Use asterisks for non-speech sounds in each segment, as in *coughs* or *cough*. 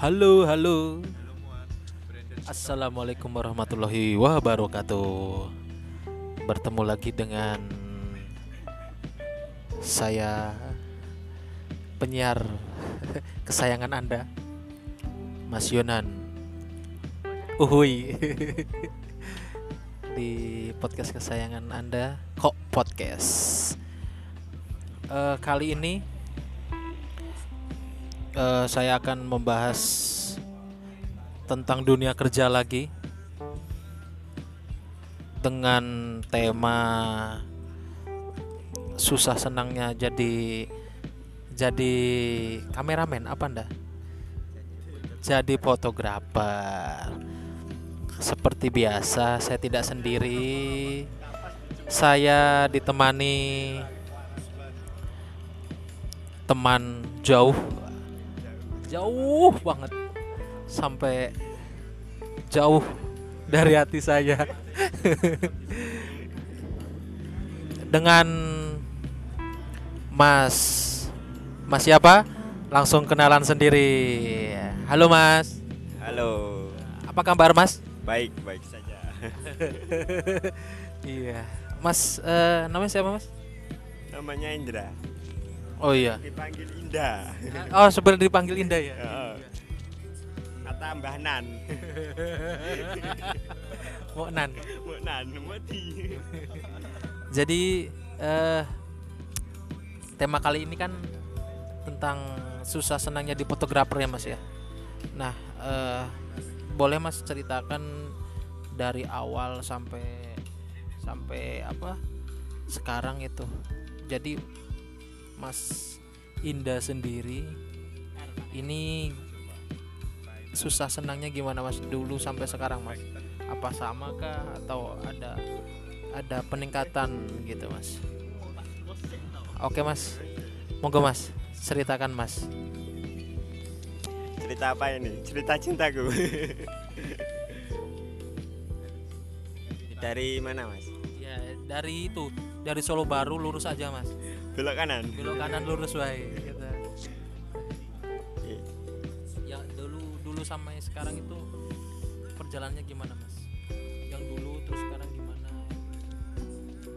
Halo, halo. Assalamualaikum warahmatullahi wabarakatuh. Bertemu lagi dengan saya penyiar *laughs* kesayangan Anda, Mas Yonan. Uhui. *laughs* Di podcast kesayangan Anda, kok podcast. Eh, kali ini eh, saya akan membahas tentang dunia kerja lagi dengan tema susah senangnya jadi jadi kameramen apa anda jadi fotografer. Seperti biasa saya tidak sendiri. Saya ditemani teman jauh jauh banget. Sampai jauh dari hati saya. *laughs* Dengan Mas Mas siapa? Langsung kenalan sendiri. Halo Mas. Halo, apa kabar Mas? Baik baik saja. *laughs* iya. Mas eh, namanya siapa Mas? Namanya Indra, oh iya dipanggil Indah. *laughs* oh sebenarnya dipanggil Indah ya Heeh. Kata Mbah Nan, *laughs* mau Nan Mbak Nan, mati. *laughs* Jadi eh tema kali ini kan tentang susah senangnya di fotografer ya Mas ya. Nah, eh boleh Mas ceritakan dari awal sampai sampai apa sekarang itu. Jadi Mas Indah sendiri ini susah senangnya gimana Mas dulu sampai sekarang Mas? Apa sama kah atau ada ada peningkatan gitu mas oke mas monggo mas ceritakan mas Cerita apa ini? Cerita cintaku. *laughs* Dari mana mas? ya dari itu dari Solo Baru lurus aja mas Belok kanan. belok kanan lurus wae gitu. Iya. ya dulu dulu sampai sekarang itu perjalanannya gimana mas yang dulu terus sekarang gimana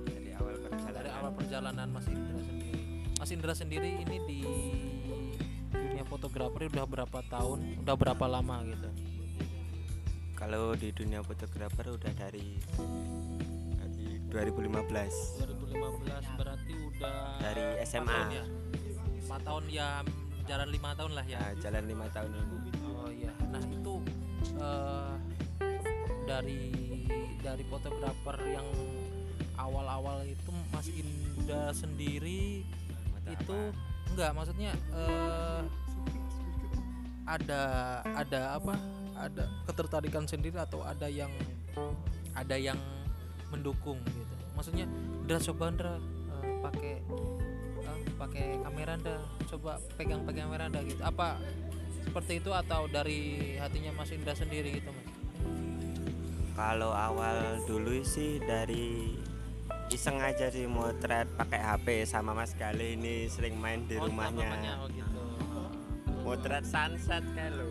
Dari awal perjalanan. dari awal perjalanan Mas Indra sendiri Mas Indra sendiri ini di dunia fotografer udah berapa tahun udah berapa lama gitu Kalau di dunia fotografer udah dari dari 2015. 2015 berarti udah Dari SMA. tahun ya? Tahun ya jalan lima tahun lah ya Ya, jalan lima tahun ini. oh iya nah itu eh, dari dari fotografer yang awal-awal itu Mas Indah sendiri Foto itu apa? enggak maksudnya eh, ada ada apa ada ketertarikan sendiri atau ada yang ada yang mendukung gitu maksudnya Indra coba Indra eh, pakai eh, pakai kamera Indra coba pegang-pegang kamera Indra gitu. Apa seperti itu atau dari hatinya Mas Indra sendiri gitu mas? Kalau awal dulu sih dari iseng aja sih motret pakai HP sama Mas Galih ini sering main di Oh, rumahnya. namanya, oh gitu. Motret sunset kalau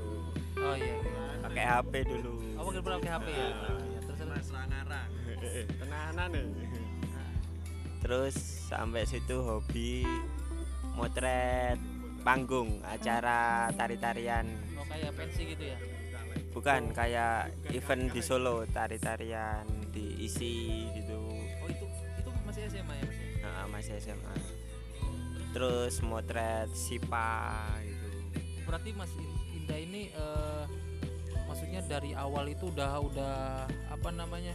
oh iya, iya. pakai HP dulu. oh pakai pakai HP ya, Iya, terus terus. *laughs* Tenanan nih. Terus sampai situ hobi motret panggung acara tari-tarian. oh kayak pensi gitu ya Bukan kayak event di Solo tari-tarian diisi gitu. oh itu itu masih SMA ya ya? Nah, masih SMA. Terus motret sipa gitu. berarti Mas In- Indah ini eh, maksudnya dari awal itu udah udah apa namanya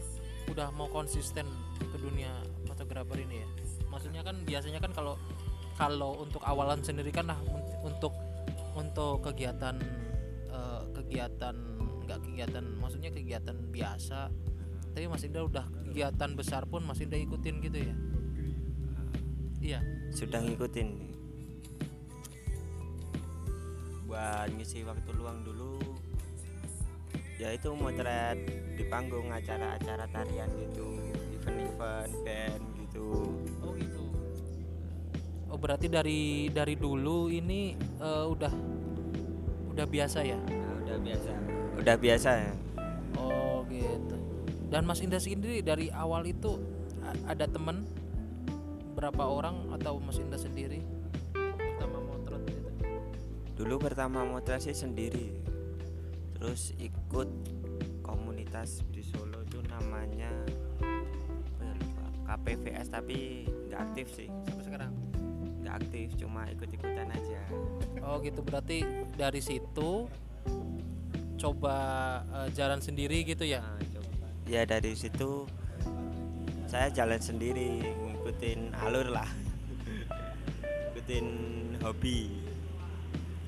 udah mau konsisten ke dunia fotografer ini ya maksudnya kan biasanya kan kalau kalau untuk awalan sendiri kan nah un- untuk untuk kegiatan eh, kegiatan nggak kegiatan maksudnya kegiatan biasa. Tapi Mas Indah udah kegiatan besar pun Mas Indah ikutin gitu ya? Iya. Sudah ngikutin. Buat ngisi waktu luang dulu ya itu motret di panggung acara-acara tarian gitu event-event band berarti dari dari dulu ini eh, udah udah biasa ya? Nah, udah biasa udah biasa ya Oh gitu. Dan Mas Indra sendiri dari awal itu ada temen berapa orang atau Mas Indra sendiri pertama motret gitu? dulu pertama motret sih sendiri terus ikut komunitas di Solo itu namanya ya. KPVS tapi nggak aktif sih aktif cuma ikut-ikutan aja Oh gitu berarti dari situ coba eh, jalan sendiri gitu ya? Nah, coba. ya dari situ saya jalan sendiri ngikutin alur lah ngikutin hobi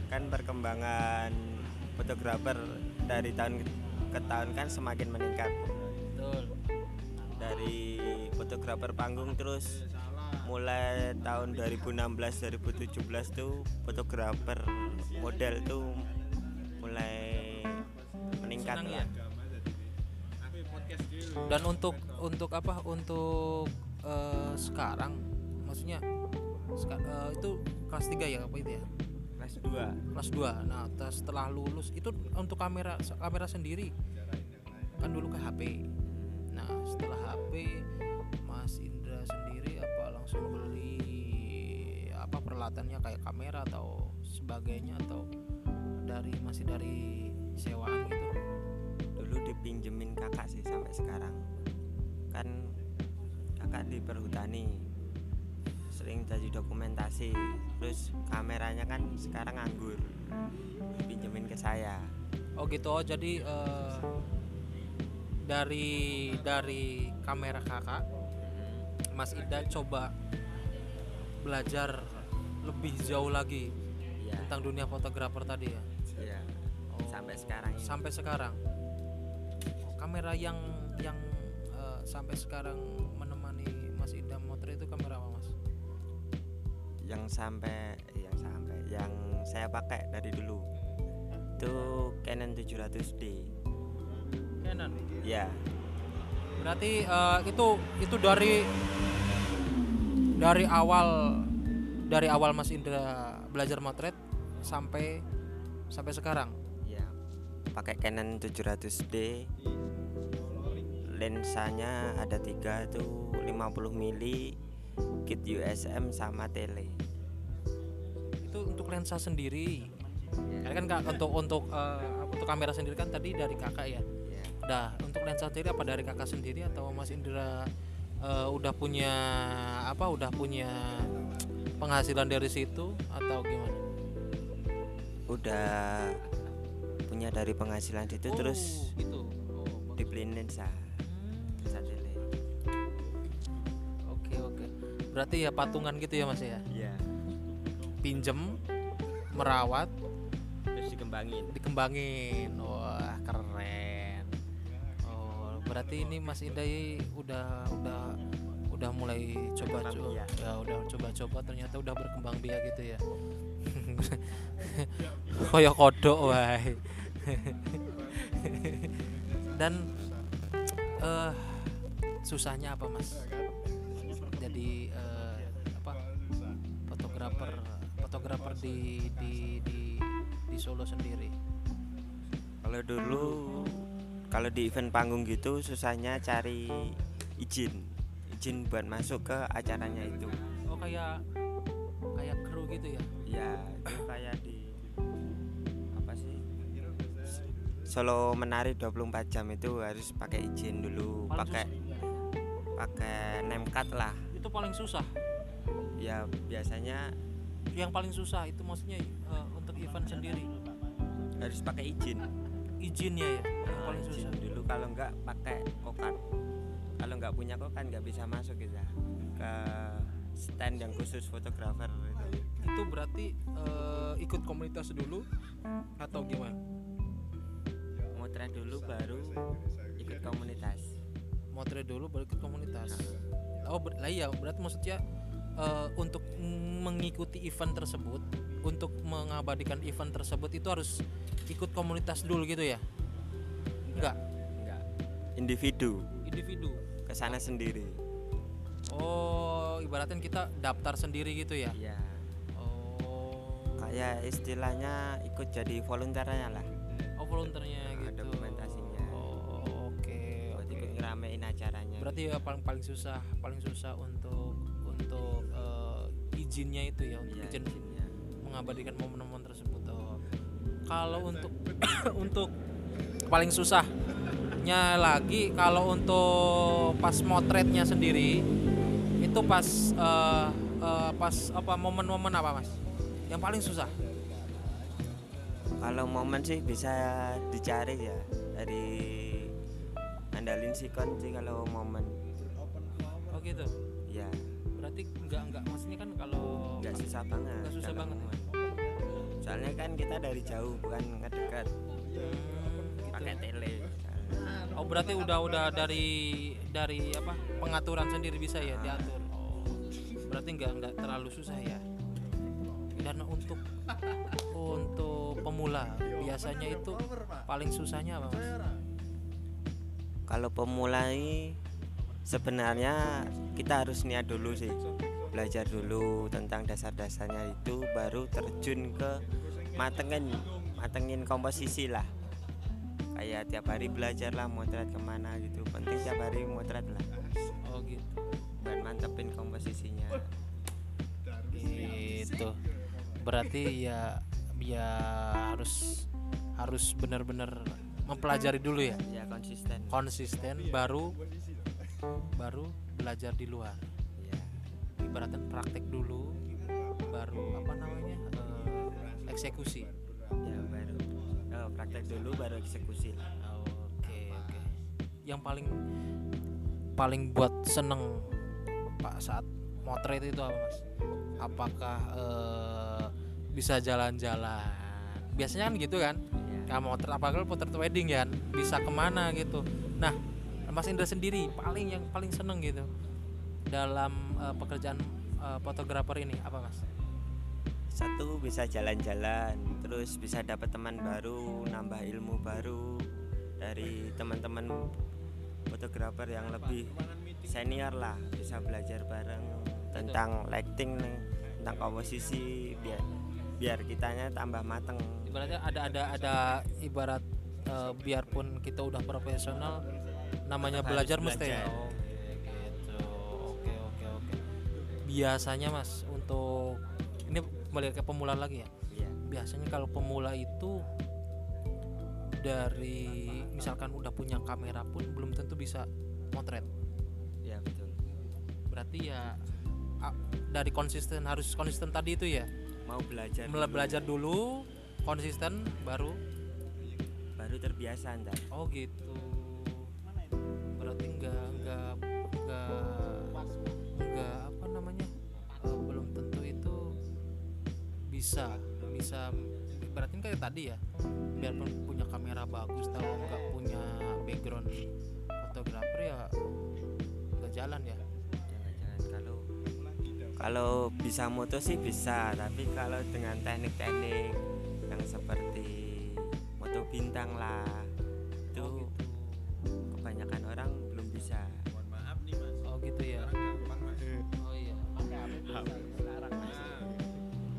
kan perkembangan fotografer dari tahun ke tahun kan semakin meningkat Betul. dari fotografer panggung terus mulai tahun 2016 2017 tuh fotografer model tuh mulai meningkat Senang lah. ya? Dan untuk untuk apa? Untuk eh, sekarang maksudnya seka- eh, itu kelas 3 ya apa itu ya? kelas 2 kelas 2 nah setelah lulus itu untuk kamera kamera sendiri kan dulu ke HP nah setelah HP peralatannya kayak kamera atau sebagainya atau dari masih dari sewaan gitu? Dulu dipinjemin kakak sih sampai sekarang. Kan kakak di perhutani sering jadi dokumentasi. Terus kameranya kan sekarang nganggur pinjemin ke saya. Oh gitu oh jadi eh, dari dari kamera kakak Mas Ida coba belajar lebih jauh lagi Iya, tentang dunia fotografer tadi ya. iya. Oh, Sampai sekarang ini. Sampai sekarang. Oh, kamera yang yang eh, sampai sekarang menemani Mas Ida motret itu kamera apa Mas? yang sampai yang sampai yang saya pakai dari dulu itu Canon 700D Canon. ya Berarti eh, itu itu dari dari awal dari awal Mas Indra belajar motret sampai sampai sekarang. ya pakai Canon 700D lensanya ada tiga itu 50 mili kit USM sama tele Itu untuk lensa sendiri. Karena kan Kak, untuk untuk eh, untuk kamera sendiri kan tadi dari kakak ya. ya. Nah, untuk lensa sendiri apa dari kakak sendiri atau Mas Indra eh, udah punya apa? Udah punya penghasilan dari situ atau gimana? udah punya dari penghasilan itu terus gitu. Oh, dibeliin lensa lensa tele Oke oke. Berarti ya patungan gitu ya Mas ya. ya Pinjem, merawat, terus dikembangin dikembangin. Wah keren. Oh berarti ini Mas Indai udah udah udah mulai coba Berkembang coba biak. ya udah coba-coba ternyata udah berkembang biak gitu ya. *laughs* Koyo kodok wae. Dan eh susahnya apa Mas? Jadi eh, apa fotografer fotografer di di di di Solo sendiri. Kalau dulu kalau di event panggung gitu susahnya cari izin izin buat masuk ke acaranya itu. Oh kayak kayak kru gitu ya? Ya itu kayak di apa sih? Solo menari 24 jam itu harus pakai izin dulu, Paling pakai pakai name card lah. Itu paling susah. Ya biasanya Yang paling susah itu maksudnya eh, untuk event sendiri harus pakai izin. izinnya ya yang Nah, paling izin susah. dulu kalau enggak pakai kokat. Kalau nggak punya kokat nggak bisa masuk kita ke stand yang khusus fotografer itu. Itu berarti eh, ikut komunitas dulu atau gimana? Motret dulu baru ikut komunitas. Motret dulu baru ikut komunitas. Oh ber- lah iya berarti maksudnya eh, untuk mengikuti event tersebut, untuk mengabadikan event tersebut itu harus ikut komunitas dulu gitu ya? Enggak, Enggak. Individu individu. Ke sana sendiri. Oh, ibaratnya kita daftar sendiri gitu ya? Iya. Oh, Kayak istilahnya ikut jadi volunteernya lah. oh volunteernya Nah, gitu dokumentasinya. oh, oke buat oke ikut ngeramein acaranya berarti ya paling paling susah paling susah untuk untuk eh, izinnya itu ya untuk Iya, izin izinnya. mengabadikan momen-momen tersebut oh. kalau untuk *coughs* untuk paling susahnya lagi kalau untuk pas motretnya sendiri itu pas eh, eh, pas apa momen-momen apa mas? Yang paling susah? Kalau momen sih bisa dicari ya dari andalin sikon sih kalau momen. Oh gitu? Ya berarti enggak enggak maksudnya kan kalau nggak susah banget Nggak susah banget ya? momen. soalnya kan kita dari jauh bukan ngedekat. Hmm, gitu. pakai tele Oh berarti udah udah dari dari apa pengaturan sendiri bisa ya diatur. Oh, berarti nggak nggak terlalu susah ya. Dan untuk untuk pemula biasanya itu paling susahnya apa mas? kalau pemula ini sebenarnya kita harus niat dulu sih belajar dulu tentang dasar-dasarnya itu baru terjun ke matengin matengin komposisi lah kayak tiap hari belajar lah motret ke mana gitu. Penting tiap hari motret lah. Oh gitu. buat mantepin komposisinya. Gitu. Berarti ya ya harus harus benar-benar mempelajari dulu ya? Ya konsisten. Konsisten baru baru belajar di luar. Ya ibaratnya praktek dulu baru apa namanya eh, eksekusi praktek dulu baru eksekusi. Lah oke oke. Yang paling paling buat seneng pak saat motret itu apa mas? Apakah eh, bisa jalan-jalan? Biasanya kan gitu kan? Ya. kamu motret apalagi potret wedding kan? Bisa ke mana gitu? Nah mas Indra sendiri paling yang paling seneng gitu dalam eh, pekerjaan eh, fotografer ini apa mas satu bisa jalan-jalan terus bisa dapat teman baru nambah ilmu baru dari teman-teman fotografer yang lebih senior lah bisa belajar bareng tentang lighting nih tentang komposisi biar biar kitanya tambah mateng. Ibaratnya ada ada ada ibarat eh, biarpun kita udah profesional namanya belajar harus mesti ya. Belajar. oke gitu. Oke oke oke. Biasanya mas untuk kembali ke pemula lagi ya? Iya. biasanya kalau pemula itu dari misalkan udah punya kamera pun belum tentu bisa motret. Ya betul. Berarti ya dari konsisten harus konsisten tadi itu ya? Mau belajar Mela- dulu, belajar dulu konsisten baru? Baru terbiasa ntar oh gitu. Berarti nggak nggak bisa bisa berarti kan kayak tadi ya. Biarpun punya kamera bagus kalau nggak punya background fotografer ya nggak jalan ya. Jangan-jangan kalau kalau bisa moto sih bisa tapi kalau dengan teknik-teknik yang seperti moto bintang lah itu oh gitu. kebanyakan orang belum bisa. Oh gitu ya. Oh iya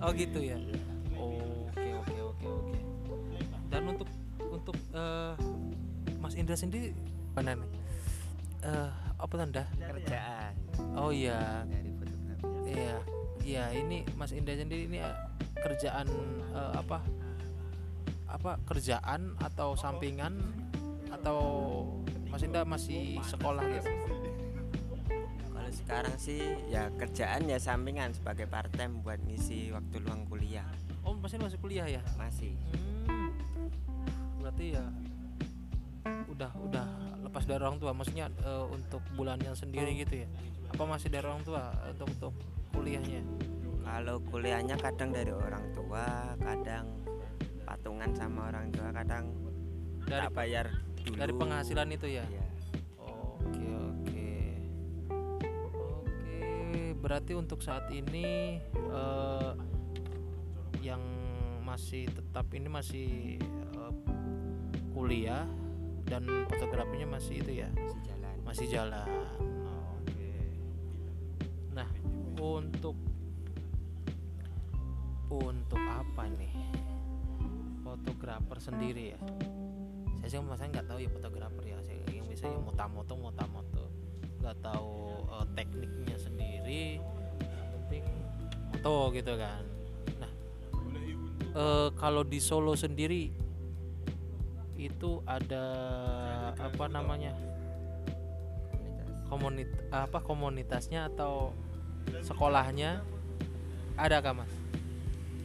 oh gitu ya? Oke oke oke oke. Dan untuk untuk eh, Mas Indra sendiri mana nih? Eh, apa tanda? Kerjaan. Oh iya. Iya iya ini Mas Indra sendiri ini eh, kerjaan eh, apa? Apa kerjaan atau sampingan? Atau Mas Indra masih sekolah gitu sekarang sih ya kerjaan ya sampingan sebagai part time buat ngisi waktu luang kuliah. Oh masih kuliah ya? Masih. Hmm, berarti ya udah udah lepas dari orang tua maksudnya eh, untuk bulannya sendiri gitu ya? Apa masih dari orang tua untuk untuk kuliahnya? Kalau kuliahnya kadang dari orang tua kadang patungan sama orang tua kadang dari tak bayar dulu. dari penghasilan itu ya? Iya. oke oke berarti untuk saat ini eh, yang masih tetap ini masih eh, kuliah dan fotografinya masih itu ya masih jalan masih jalan. Oke. Nah, untuk untuk apa nih? Foto fotografer sendiri ya saya sih masanya nggak tahu ya fotografer ya saya yang bisa ya moto-moto moto-moto nggak tahu eh, tekniknya sendiri yang penting moto gitu kan. Nah eh, kalau di Solo sendiri itu ada apa namanya? Komunit apa komunitasnya atau sekolahnya? Ada kah mas?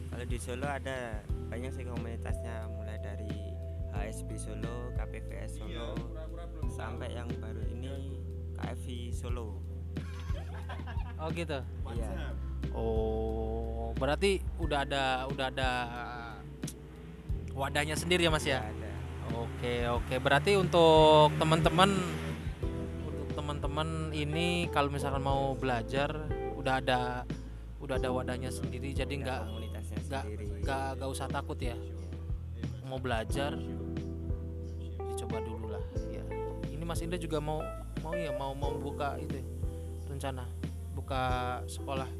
Kalau di Solo ada banyak sih komunitasnya. Mulai dari HSB Solo, KPVS Solo, sampai yang baru ini KFI Solo. Oh gitu? Iya. oh berarti udah ada udah ada wadahnya sendiri ya mas ya? Ada. Oke oke. Berarti untuk teman-teman untuk teman-teman ini kalau misalkan mau belajar udah ada udah ada wadahnya sendiri jadi nggak nggak nggak usah takut ya? Mau belajar dicoba dulu lah ya. Ini Mas Indra juga mau mau ya? Mau mau buka itu ya, rencana buka sekolah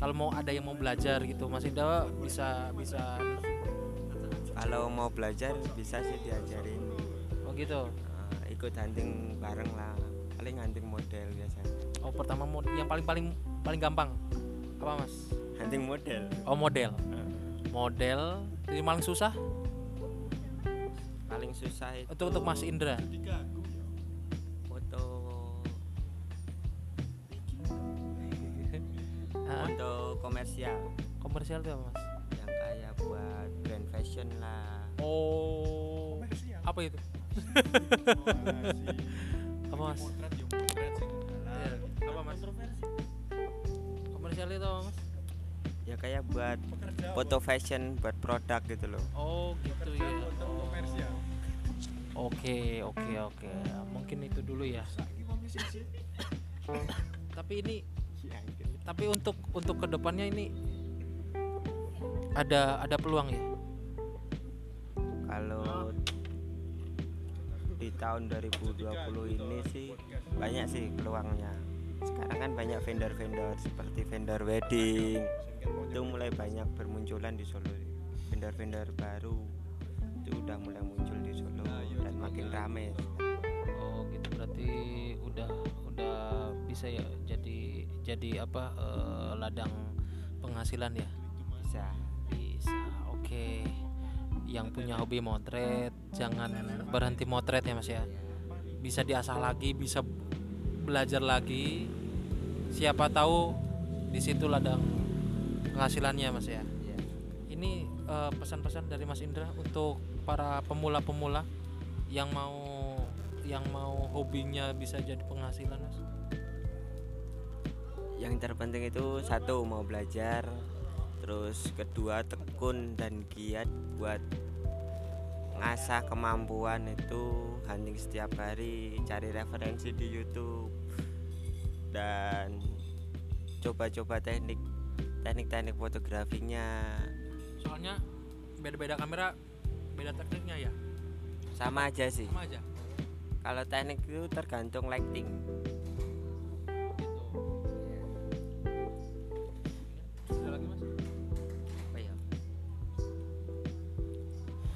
kalau mau ada yang mau belajar gitu Mas Indra bisa bisa Kalau mau belajar bisa sih diajarin oh gitu eh, ikut hunting bareng lah. Paling hunting model biasanya. Oh pertama mod yang paling paling paling gampang apa mas? Hunting model. Oh model. Model yang paling susah Paling susah itu untuk untuk Mas Indra. Komersial komersial tuh apa mas? yang kayak buat brand fashion lah. Oh apa itu? apa mas? Iya, Apa mas? Komersial itu apa mas? Ya kayak buat foto fashion buat produk gitu loh. Oh gitu ya. Oke oke oke. Mungkin itu dulu ya. Tapi ini tapi untuk untuk ke depannya ini ada ada peluang ya Kalau di tahun 2020 ini sih banyak sih peluangnya. Sekarang kan banyak vendor-vendor seperti vendor wedding itu mulai banyak bermunculan di Solo. Vendor-vendor baru itu udah mulai muncul di Solo dan makin rame. oh gitu berarti udah udah bisa ya jadi jadi apa eh, ladang penghasilan ya? Bisa. bisa oke. Yang punya hobi motret jangan berhenti motret ya mas ya? Bisa diasah lagi bisa belajar lagi. Siapa tahu di situ ladang penghasilannya mas ya? Iya. ini eh, pesan-pesan dari Mas Indra untuk para pemula-pemula yang mau yang mau hobinya bisa jadi penghasilan mas Yang terpenting itu satu mau belajar, terus kedua tekun dan giat buat ngasah kemampuan itu hunting setiap hari, cari referensi di YouTube dan coba-coba teknik teknik-teknik fotografinya soalnya beda-beda kamera beda tekniknya ya sama aja sih. sama aja Kalau teknik itu tergantung lighting.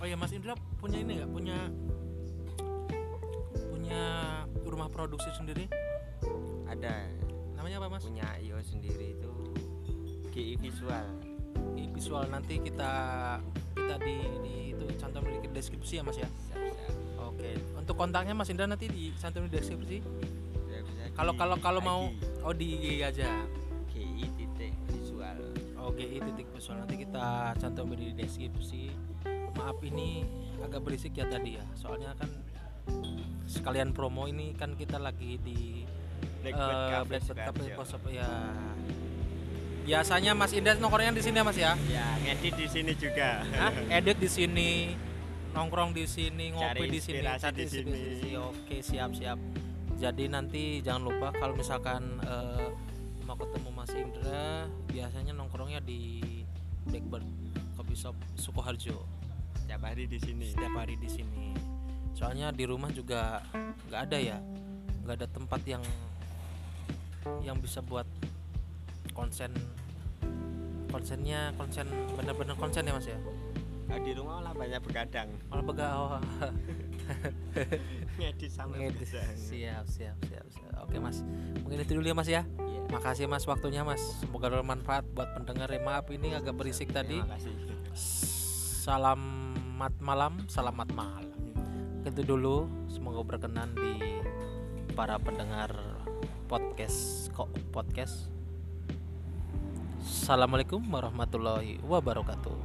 Oh ya Mas Indra punya ini nggak? Punya punya rumah produksi sendiri? Ada. Namanya apa mas? Punya IO sendiri itu GI Visual. di visual. Nanti kita kita di, di itu cantum di deskripsi ya mas ya? Siap-siap. oke. Untuk kontaknya Mas Indra nanti di cantum di deskripsi. Kalau kalau kalau mau oh di IG aja. GI titik visual. Oke, titik visual. Nanti kita cantum di deskripsi. Maaf ini agak berisik ya tadi ya, soalnya kan sekalian promo ini kan kita lagi di Blackbird eh, Cafe Blackbird Cafe ya. Biasanya Mas Indah nongkrongnya di sini ya Mas ya? ya ngedit di sini juga Hah? *laughs* Edit di sini, nongkrong di sini, ngopi di sini, cari di sini. Oke, siap-siap. Jadi nanti jangan lupa kalau misalkan eh, mau ketemu Mas Indra, biasanya nongkrongnya di Blackbird Coffee Shop Sukoharjo. Setiap hari di sini Setiap hari di sini. Soalnya di rumah juga nggak ada ya, nggak ada tempat yang yang bisa buat konsen konsennya konsen bener-bener konsen ya mas ya? Kalau di rumah malah banyak begadang. Malah begawa *laughs* ngedit sampai Ngedit. begadang. Siap siap siap siap. Oke mas. Mungkin itu dulu ya mas ya? Iya. makasih mas waktunya mas. Semoga bermanfaat buat pendengar. Ya maaf ini agak berisik tadi. Terima kasih. Selamat malam selamat malam. Itu dulu semoga berkenan di para pendengar podcast kok podcast. Assalamualaikum warahmatullahi wabarakatuh